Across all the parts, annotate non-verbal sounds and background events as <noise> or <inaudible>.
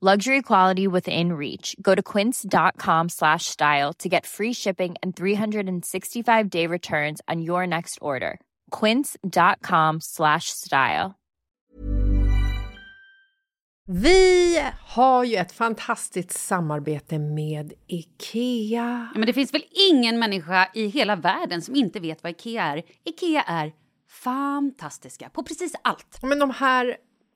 Luxury quality within reach. Go to quince.com slash style to get free shipping and 365 day returns on your next order. Quince.com slash style. Vi har ju ett fantastiskt samarbete med IKEA. Ja, men det finns väl ingen människa i hela världen som inte vet vad Ikea är. Ikea är fantastiska på precis allt. Men de här,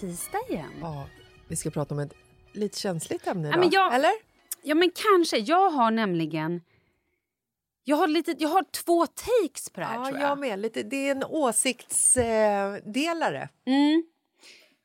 Tisdag igen. Ja, vi ska prata om ett lite känsligt ämne Ja, idag. men jag- Eller? Ja, men kanske. Jag har nämligen... Jag har, lite, jag har två takes på det här, Ja, tror jag jag. med. Lite, det är en åsiktsdelare. Mm.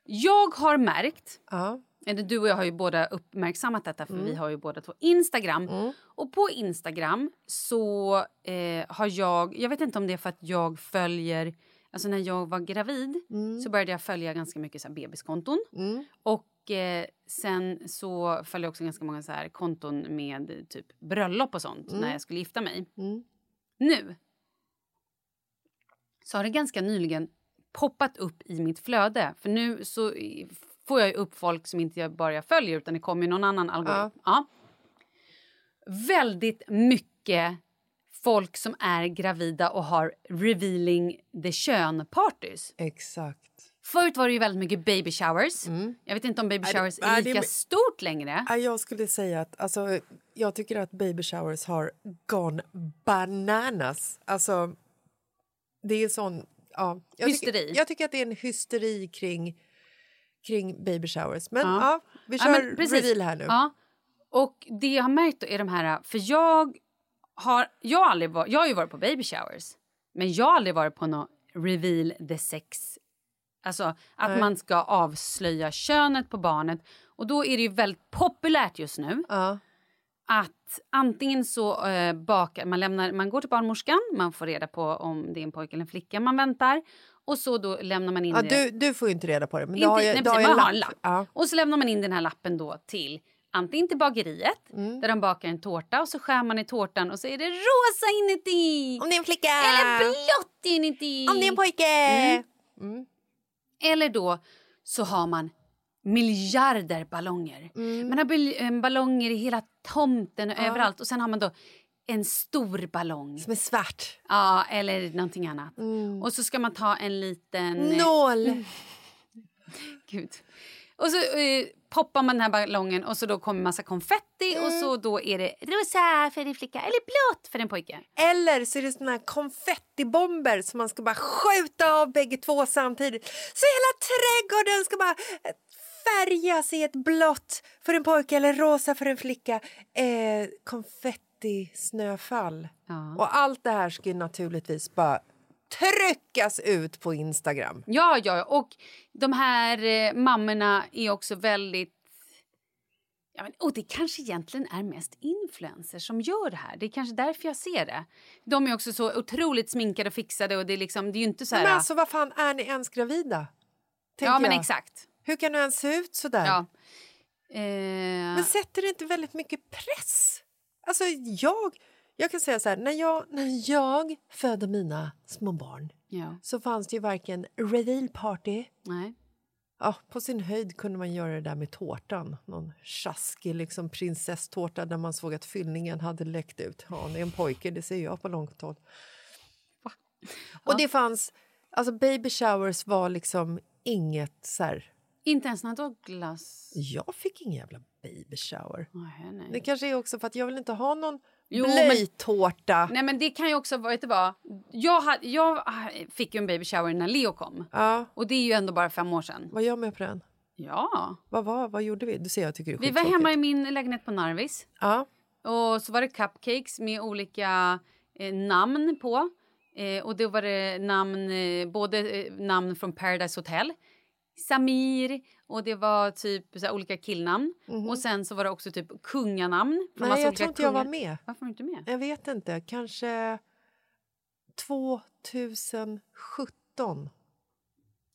Jag har märkt... Ja. Du och jag har ju båda uppmärksammat detta, för Mm. vi har ju båda två Instagram. Och på Instagram så eh, har jag... Jag vet inte om det är för att jag följer... Alltså när jag var gravid så började jag följa ganska mycket så här bebiskonton. Mm. Och eh, sen så följde jag också ganska många så här konton med typ bröllop och sånt när jag skulle gifta mig. Mm. Nu så har det ganska nyligen poppat upp i mitt flöde. För nu så får jag ju upp folk som inte jag bara jag följer utan det kommer ju någon annan algoritm. Ja. Väldigt mycket folk som är gravida och har revealing the kön-parties. Exakt. Förut var det ju väldigt mycket baby showers. Jag vet inte om baby det- showers är det lika är- stort längre. Ja, Jag skulle säga att alltså, jag tycker att baby showers har gone bananas. Alltså, det är sån... Ja, jag Hysteri. Tycker, jag tycker att det är en hysteri kring, kring baby showers. Men Ja. ja, vi Ja, kör men precis. reveal här nu. Ja. Och det jag har märkt är de här... För jag har, jag har, aldrig varit, jag har ju varit på baby showers, men jag har aldrig varit på någon reveal the sex. Alltså att Nej. man ska avslöja könet på barnet. Och då är det ju väldigt populärt just nu Ja. att antingen så eh, bakar man, lämnar, man går till barnmorskan, man får reda på om det är en pojke eller en flicka man väntar. Och så då lämnar man in Ja, det. du, du får ju inte reda på det. Men Inte, har ju, nej, har precis, ju man har en lapp. Ja. Och så lämnar man in den här lappen då till antingen till bageriet Mm. där de bakar en tårta och så skär man i tårtan och så är det rosa inuti. Om det är en flicka! Eller blått inuti. Om det är en pojke! Mm. Eller då så har man miljarder ballonger. Mm. Man har eh, ballonger i hela tomten och överallt och sen har man då en stor ballong. Som är svart. Ja, eller någonting annat. Mm. Och så ska man ta en liten... eh, Nål! Gud. Och så eh, poppar man den här ballongen och så då kommer massa konfetti och Mm. så då är det rosa för en flicka eller blått för en pojke. Eller så är det såna här konfettibomber som man ska bara skjuta av bägge två samtidigt. Så hela trädgården ska bara eh, färgas i ett blått för en pojke eller rosa för en flicka. Eh, konfettisnöfall. Ja. Och allt det här ska naturligtvis bara tryckas ut på Instagram. Ja, ja, och de här eh, mammorna är också väldigt... Ja, men, och det kanske egentligen är mest influencers som gör det här. Det är kanske därför jag ser det. De är också så otroligt sminkade och fixade och det är liksom, det är ju inte så här... Men alltså vad fan, är ni ens gravida? Ja, men jag. exakt. Hur kan du ens se ut så där? Ja. Eh, Men sätter det inte väldigt mycket press? Alltså jag, jag kan säga så här, när jag, när jag födde mina små barn ja, så fanns det ju varken reveal party, nej. ja, på sin höjd kunde man göra det där med tårtan, någon tjaskig liksom prinsesstårta där man såg att fyllningen hade läckt ut. Ja, det är en pojke, det ser jag på långt håll. Och det fanns, alltså baby showers var liksom inget så här, Inte ens när Douglas... jag fick ingen jävla baby shower. Nej, nej. Det kanske är också för att jag vill inte ha någon Jo, men- blöjtårta. Nej men det kan ju också vara, vet du vad? Jag, hade, jag fick ju en baby shower när Leo kom. Ja, Och det är ju ändå bara fem år sedan. var jag med på den? Ja. Vad, var, vad gjorde vi? Du ser, jag tycker det är Vi var hemma i min lägenhet på Narvis. Ja, Och så var det cupcakes med olika eh, namn på. Eh, och då var det namn, eh, både eh, namn från Paradise Hotel, Samir och det var typ så olika killnamn. Och sen så var det också typ kunganamn. Mhm. Nej, jag tror inte jag var kungar. med. Varför var du inte med? Jag vet inte. Kanske 2017.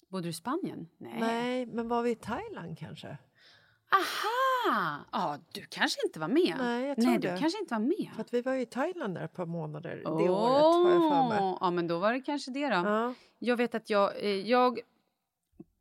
Bodde du i Spanien? Nej. Nej, men var vi i Thailand kanske? Aha! Ja, du kanske inte var med. Nej, jag tror Nej, det. du kanske inte var med. För vi var ju i Thailand där ett par månader det Åh, året har jag för mig. Ja, men då var det kanske det då. Ja, Jag vet att jag, eh, jag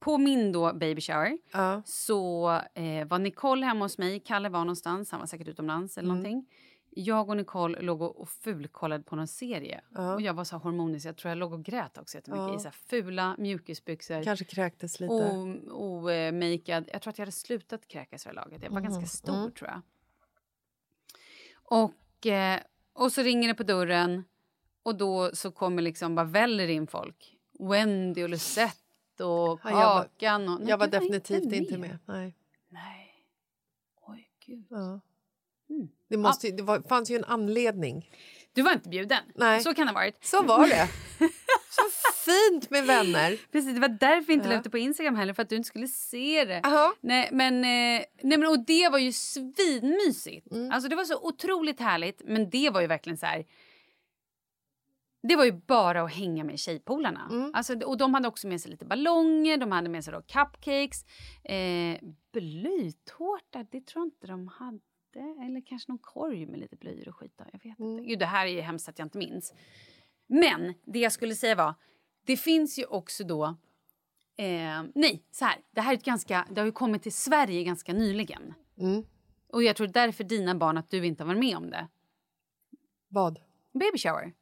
på min då baby shower ja. så eh, var Nicole hemma hos mig. Kalle var någonstans, han var säkert utomlands eller Mm. någonting. Jag och Nicole låg och, och fulkollade på någon serie. Ja. Och jag var så hormonisk, jag tror jag låg och grät också jättemycket Ja. i så fula mjukisbyxor. Kanske kräktes lite. Omakead. Jag tror att jag hade slutat kräkas för det laget. Jag var Mm, ganska stor tror jag. Och, eh, och så ringer det på dörren och då så kommer liksom bara väller in folk. Wendy och Lucette och Ja, jag var- Kakan. Och, Nej, jag var definitivt inte med. Nej. Nej. Oj, gud. Ja. Mm. Det, måste, ju- det var, fanns ju en anledning. Du var inte bjuden. Nej. Så kan det ha varit. Så var det. <laughs> Så fint med vänner. Precis, det var därför vi inte la Ja. ut det på Instagram heller, för att du inte skulle se det. Aha. Nej, men, eh, nej, men och det var ju svinmysigt. Mm. Alltså, det var så otroligt härligt, men det var ju verkligen så här... Det var ju bara att hänga med tjejpolarna. Mm. Alltså, och de hade också med sig lite ballonger, de hade med sig då cupcakes. Eh, blöjtårta, det tror jag inte de hade. Eller kanske någon korg med lite blöjor och skit. då. Jag vet Mm. inte. Gud, det här är ju hemskt att jag inte minns. Men det jag skulle säga var, det finns ju också då... Eh, nej, så här. Det här är ett ganska, det har ju kommit till Sverige ganska nyligen. Mm. Och jag tror därför dina barn att du inte har varit med om det. Vad? Baby shower.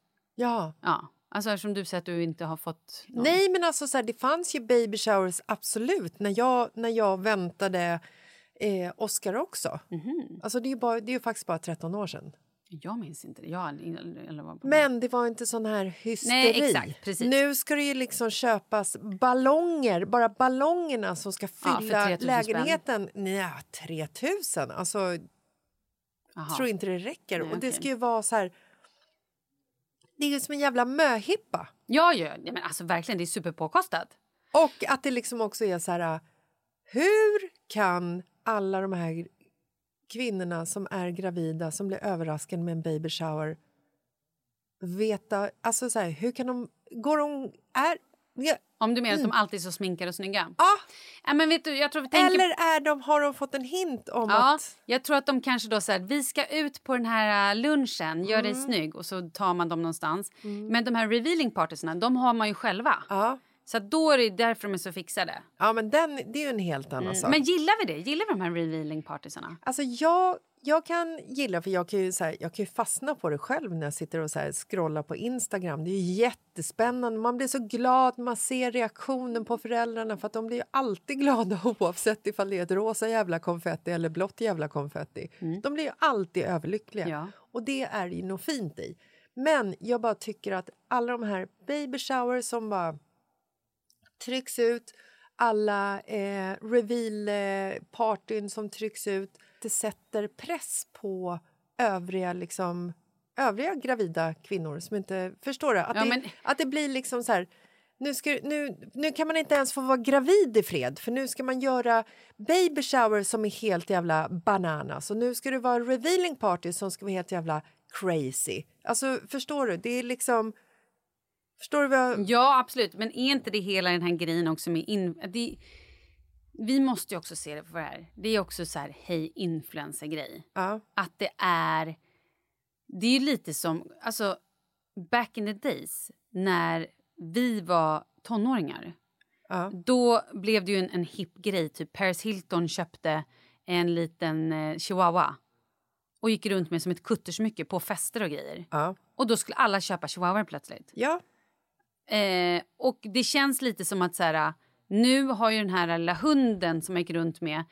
Ja. Ja. Alltså eftersom du säger att du inte har fått... Någon. Nej, men alltså så här, det fanns ju baby showers absolut när jag, när jag väntade eh, Oscar också. Mhm. Alltså det är ju bara, det är faktiskt bara 13 år sedan. Jag minns inte det. Jag, eller var Men det var inte sån här hysteri. Nej, exakt, precis. Nu ska det ju liksom köpas ballonger, bara ballongerna som ska Ja, fylla 3000 lägenheten. Nej, 3000? Alltså, Aha. tror inte det räcker. Nej, och det okej. ska ju vara så här... Det är ju som en jävla möhippa. Ja, ja. Nej, men alltså verkligen, det är superpåkostat. Och att det liksom också är så här... Hur kan alla de här kvinnorna som är gravida som blir överraskade med en baby shower veta... Alltså så här, hur kan de... Går de... Är, Om du menar att de alltid är så sminkade och snygga. Mm. ja, Ja, men vet du, jag tror vi tänker... eller är de, har de fått en hint om Ja, att... jag tror att de kanske då säger vi ska ut på den här äh, lunchen, gör Mm. dig snygg och så tar man dem någonstans. Men de här revealing partiesna, de har man ju själva. Ja, Så då är det därför de är så fixade. ja men den, det är ju en helt annan sak. Mm. Men gillar vi det? Gillar vi de här revealing partiesarna? Alltså jag, jag kan gilla, för jag kan, ju, så här, jag kan fastna på det själv när jag sitter och så här, scrollar på Instagram. Det är jättespännande. Man blir så glad när man ser reaktionen på föräldrarna för att de blir ju alltid <laughs> glada oavsett ifall det är ett rosa jävla konfetti eller blått jävla konfetti. De blir ju alltid överlyckliga. Ja. Och det är ju något fint i. Men jag bara tycker att alla de här baby showers som bara trycks ut, alla eh, reveal-partyn som trycks ut. Det sätter press på övriga, liksom, övriga gravida kvinnor som inte förstår det. Att, Ja, det, men- att det blir liksom så här... Nu, ska, nu, nu kan man inte ens få vara gravid i fred för nu ska man göra baby shower som är helt jävla bananas och nu ska det vara revealing party som ska vara helt jävla crazy. Alltså, förstår du? Det är liksom... Förstår du vad jag... Ja, absolut. Men är inte det hela den här grejen också med... In, det, vi måste ju också se det för vad det är. Det är också så här, hej influencer-grej. Ja. Att det är... Det är ju lite som... Alltså, back in the days, när vi var tonåringar. Ja. Då blev det ju en, en hipp grej. Typ Paris Hilton köpte en liten eh, chihuahua och gick runt med som ett kuttersmycke på fester och grejer. Ja. Och då skulle alla köpa chihuahuor plötsligt. ja. Eh, och det känns lite som att så här, nu har ju den här lilla hunden som jag gick runt med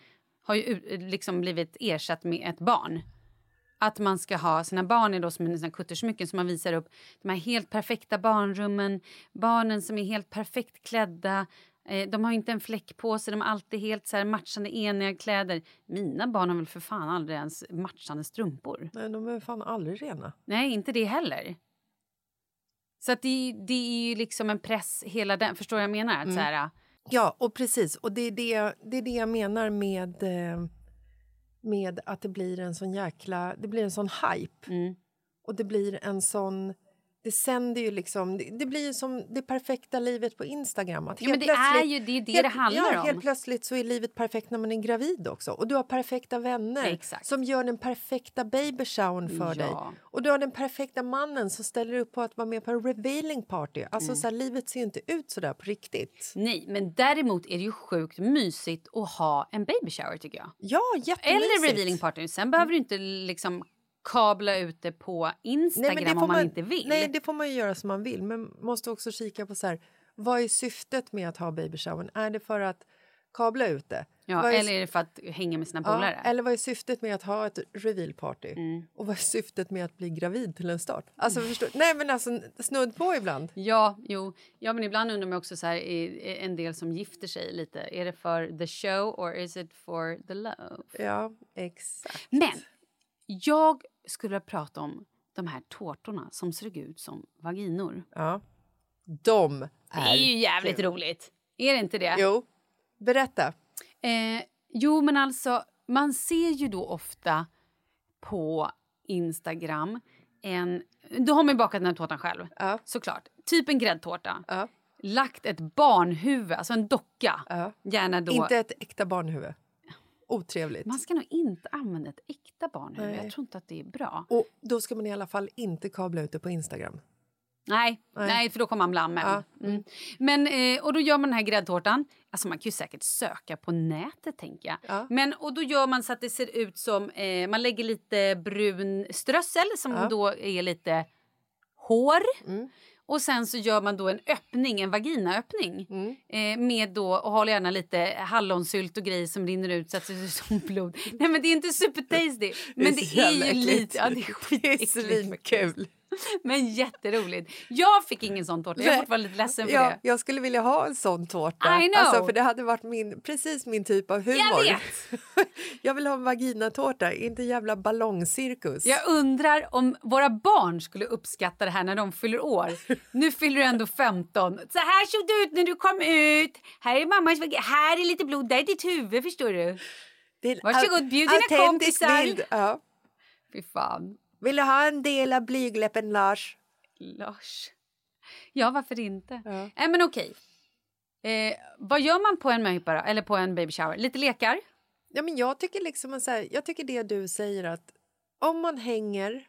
har ju liksom blivit ersatt med ett barn. Att man ska ha sina barn är då som en kuttersmycken som man visar upp de här helt perfekta barnrummen, barnen som är helt perfekt klädda. Eh, de har inte en fläck på sig, de har alltid helt så matchande eniga kläder. Mina barn har väl för fan aldrig ens matchande strumpor. Nej, de är fan aldrig rena. Nej, inte det heller. Så att det, det är ju liksom en press hela den. Förstår jag menar? Att så här, Ja, och precis. Och det är det, det, är det jag menar med, eh, med att det blir en sån jäkla... Det blir en sån hype. mm. Och det blir en sån... Det sänder ju liksom... Det, det blir ju som det perfekta livet på Instagram. Att Ja, men helt det är plötsligt- ju det, är det helt, det handlar ja, om. Helt plötsligt så är livet perfekt när man är gravid också. Och du har perfekta vänner Exakt. som gör den perfekta baby showern för Ja. dig. Och du har den perfekta mannen som ställer upp på att vara med på en revealing party. Mm. Alltså så här, livet ser ju inte ut så där på riktigt. Nej, men däremot är det ju sjukt mysigt att ha en baby shower tycker jag. Ja, jättemysigt. Eller revealing party. Sen behöver du inte liksom kabla ut det på Instagram men det om man, inte vill. Nej, det får man ju göra som man vill. Men måste också kika på så här, vad är syftet med att ha baby showern? Är det för att kabla ut det? ja, är- eller är det för att hänga med sina ja, polare? Eller vad är syftet med att ha ett reveal party? Mm. Och vad är syftet med att bli gravid till en start? Alltså, förstår, nej men alltså snudd på ibland. Ja, jo. Ja, men ibland undrar man också så här, är, är en del som gifter sig lite. Är det för the show or is it for the love? Ja, exakt. Men jag skulle vilja prata om de här tårtorna som ser ut som vaginor. Ja. De Det är... är ju jävligt roligt. Är det inte det? Jo, berätta. Eh, jo, men alltså, man ser ju då ofta på Instagram en... Då har man ju bakat den här tårtan själv, Ja. såklart. Typ en gräddtårta. Ja. Lagt ett barnhuvud, alltså en docka. Ja. Gärna då... Inte ett äkta barnhuvud. Otrevligt. Man ska nog inte använda ett äkta barnhuvud. Nej. Jag tror inte att det är bra. Och då ska man i alla fall inte kabla ut det på Instagram. Nej, nej. för då kommer man bli anmäld. Mm. Men, eh, och då gör man den här gräddtårtan. Alltså man kan ju säkert söka på nätet, tänker jag. Ja. Men, och då gör man så att det ser ut som... Eh, man lägger lite brun strössel som Ja. då är lite hår. Mm. Och sen så gör man då en öppning, en vaginaöppning. Mm. Eh, med då, och håll gärna lite hallonsylt och grejer som rinner ut så att det ser ut som blod. Nej men det är inte supertasty. Men det är jävla ju äckligt. lite, ja det är Det är skitäckligt. <laughs> Men jätteroligt. Jag fick ingen sån tårta. Jag är fortfarande lite ledsen för Ja, det. jag skulle vilja ha en sån tårta. I know. Alltså, för det hade varit min, precis min typ av humor. Jag vet. <laughs> jag vill ha en vaginatårta, inte jävla ballongcirkus. Jag undrar om våra barn skulle uppskatta det här när de fyller år. Nu fyller du ändå 15. Så här såg det ut när du kom ut. Här är mammas vagina. Här är lite blod. Där är ditt huvud, förstår du. Det är en Varsågod, bjud dina kompisar. bild, Ja. Fy fan. Vill du ha en del av blygläppen, Lars? Lars. Ja, varför inte? Ja. Nej, men okej. Eh, vad gör man på en möhippa? Eller på en baby shower? Lite lekar? Ja, men jag tycker liksom så här, jag tycker det du säger att om man hänger,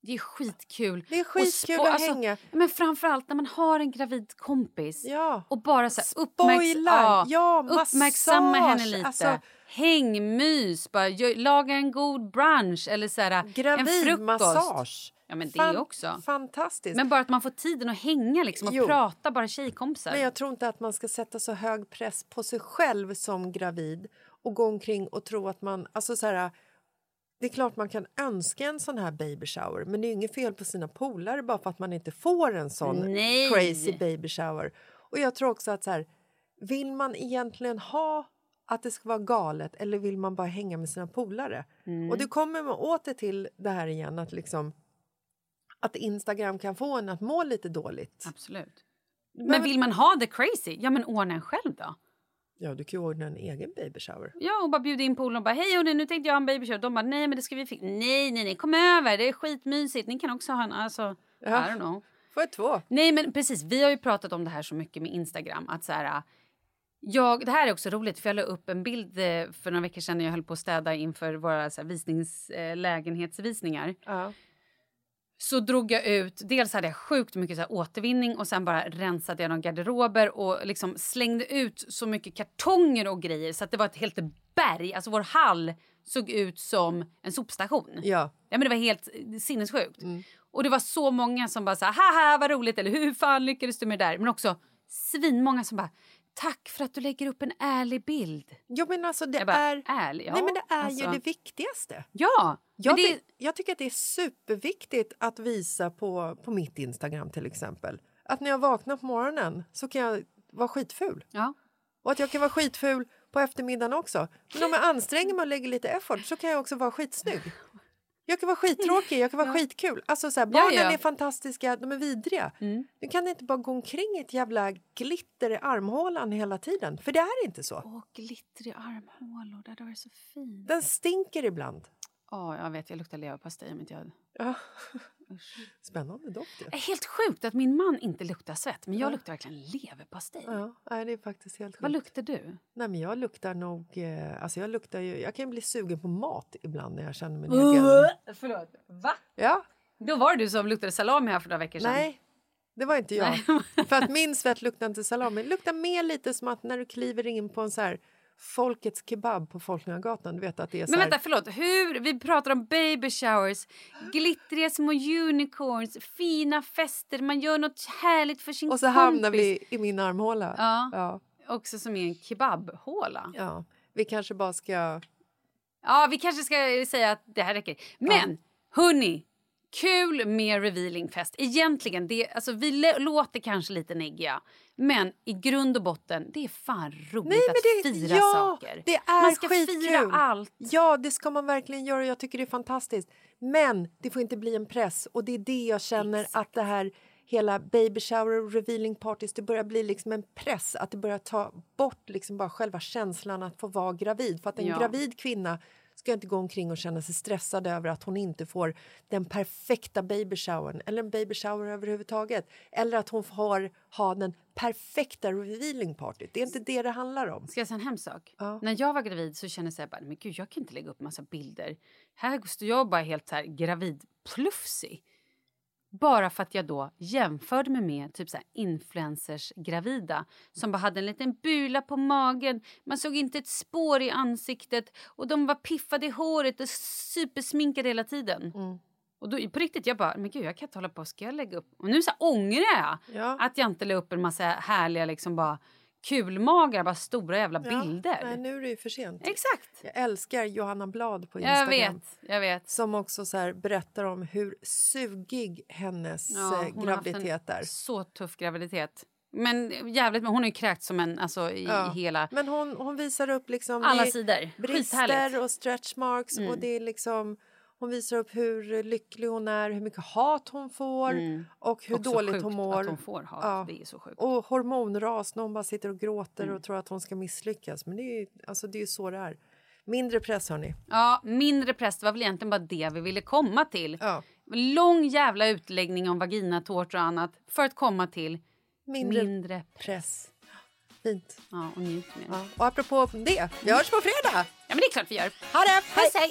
Det är skitkul. det är skitkul att alltså, hänga. Men framförallt när man har en gravid kompis. Ja. Och bara så här, uppmärks- Spoila! Ja, uppmärksamma henne lite. alltså- Hängmys, bara laga en god brunch eller så här, en frukost. Gravidmassage. Ja, men det Fan- också. Fantastiskt. Men bara att man får tiden att hänga liksom, och Jo. prata, bara tjejkompisar. Men jag tror inte att man ska sätta så hög press på sig själv som gravid och gå omkring och tro att man... Alltså så här, det är klart man kan önska en sån här baby shower men det är inget fel på sina polare bara för att man inte får en sån Nej. crazy baby shower. Och jag tror också att så här, vill man egentligen ha att det ska vara galet eller vill man bara hänga med sina polare? Mm. Och det kommer man åter till det här igen att liksom att Instagram kan få en att må lite dåligt. Absolut. Men vill man ha the crazy, ja men ordna en själv då. Ja, du kan ju ordna en egen baby shower. Ja, och bara bjuda in polen och bara hej hörni, nu tänkte jag ha en baby shower. De bara nej men det ska vi fixa. Nej, nej, nej, kom över, det är skitmysigt. Ni kan också ha en, alltså, Ja. I don't know. Får jag två? Nej men precis, vi har ju pratat om det här så mycket med Instagram. Att så här, jag, det här är också roligt för jag la upp en bild eh, för några veckor sedan när jag höll på att städa inför våra så här, visnings, eh, lägenhetsvisningar. Ja. Så drog jag ut, dels hade jag sjukt mycket så här, återvinning och sen bara rensade jag några garderober och liksom slängde ut så mycket kartonger och grejer så att det var ett helt berg. Alltså vår hall såg ut som en sopstation. Ja. Ja, men det var helt eh, sinnessjukt. Och det var så många som bara så här, haha vad roligt eller hur fan lyckades du med det där? Men också svinmånga som bara, tack för att du lägger upp en ärlig bild. Jo, men alltså det bara, är... ärlig? Ja, Nej, men det är alltså. ju det viktigaste. Ja! Jag, det, ty- jag tycker att det är superviktigt att visa på, på mitt Instagram till exempel. Att när jag vaknar på morgonen så kan jag vara skitful. ja. Och att jag kan vara skitful på eftermiddagen också. Men om jag anstränger mig och lägger lite effort så kan jag också vara skitsnygg. Jag kan vara skittråkig, jag kan vara skitkul. Alltså så här, Ja, barnen ja. är fantastiska, de är vidriga. Du kan inte bara gå omkring ett jävla glitter i armhålan hela tiden. För det är inte så. Åh, glitter i armhålor, det hade varit så fint. Den stinker ibland. Ja, jag vet, jag luktar leverpastej om inte jag... Ja. Spännande doft. Ja. är helt sjukt att min man inte luktar svett, men jag luktar verkligen leverpastej. Ja, nej, det är faktiskt helt Vad sjukt. luktar du? Nej, men jag luktar nog... Eh, alltså jag, luktar ju, jag kan bli sugen på mat ibland när jag känner min egen... Förlåt, va? Ja, Då var det du som luktade salami här för några veckor sedan. nej. Det var inte jag. Nej. För att min svett luktar inte salami. Det luktar mer lite som att när du kliver in på en så här Folkets kebab på Folkungagatan. Du vet att det är Men här, vänta, förlåt. Hur, vi pratar om baby showers, glittriga små unicorns, fina fester, man gör något härligt för sin Och så kompis. hamnar vi i min armhåla. Ja. Ja, Också som är en kebabhåla. Ja. ja. Vi kanske bara ska... vi kanske ska säga att det här räcker. Men, hörni, kul med revealing fest. Egentligen, det, alltså, vi låter kanske lite neggiga. Men i grund och botten, det är fan roligt Nej, men att det, fira ja, saker. det är Man ska skitkul. fira allt. Ja, det ska man verkligen göra. Jag tycker det är fantastiskt. Men det får inte bli en press. Och det är det jag känner att det här hela baby shower och revealing parties, det börjar bli liksom en press. Att det börjar ta bort liksom bara själva känslan att få vara gravid. För att en Ja. gravid kvinna ska inte gå omkring och känna sig stressad över att hon inte får den perfekta baby showern eller en baby shower överhuvudtaget. Eller att hon får ha den perfekta revealing partyt. Det är inte det det handlar om. Ska jag säga en hemsk sak? Ja. När jag var gravid så kände jag bara, men gud, jag kan inte lägga upp massa bilder. Här står jag bara helt så här gravid plufsig. Bara för att jag då jämförde mig med typ så influencers gravida som bara hade en liten bula på magen. Man såg inte ett spår i ansiktet och de var piffade i håret och supersminkade hela tiden. Och då, på riktigt, jag bara, men gud jag kan inte hålla på, ska jag lägga upp? Och nu så här, ångrar jag Ja. att jag inte la upp en massa härliga liksom bara kulmagar, bara stora jävla bilder. Nej, nu är det ju för sent. Exakt! Jag älskar Johanna Blad på Jag Instagram. vet, jag vet. Som också så berättar om hur sugig hennes Ja, eh, graviditet är. så tuff graviditet. Men jävligt, men hon har ju kräkt som en, alltså i, Ja. i hela, Men hon, hon visar upp liksom alla sidor. brister och stretch marks Mm. och det är liksom hon visar upp hur lycklig hon är, hur mycket hat hon får och hur Mm. Också dåligt hon mår. att hon får hat, Ja. det är så sjukt. Och hormonras när hon bara sitter och gråter Mm. och tror att hon ska misslyckas. Men det är ju alltså, det är så det är. Mindre press hörni. Ja, mindre press, det var väl egentligen bara det vi ville komma till. Ja. Lång jävla utläggning om vaginatårtor och annat för att komma till Mindre, mindre press. Fint. Ja, och njut mer. Ja. Ja. Och apropå det, vi hörs på fredag! men det är klart vi gör. Ha det! Puss, hej!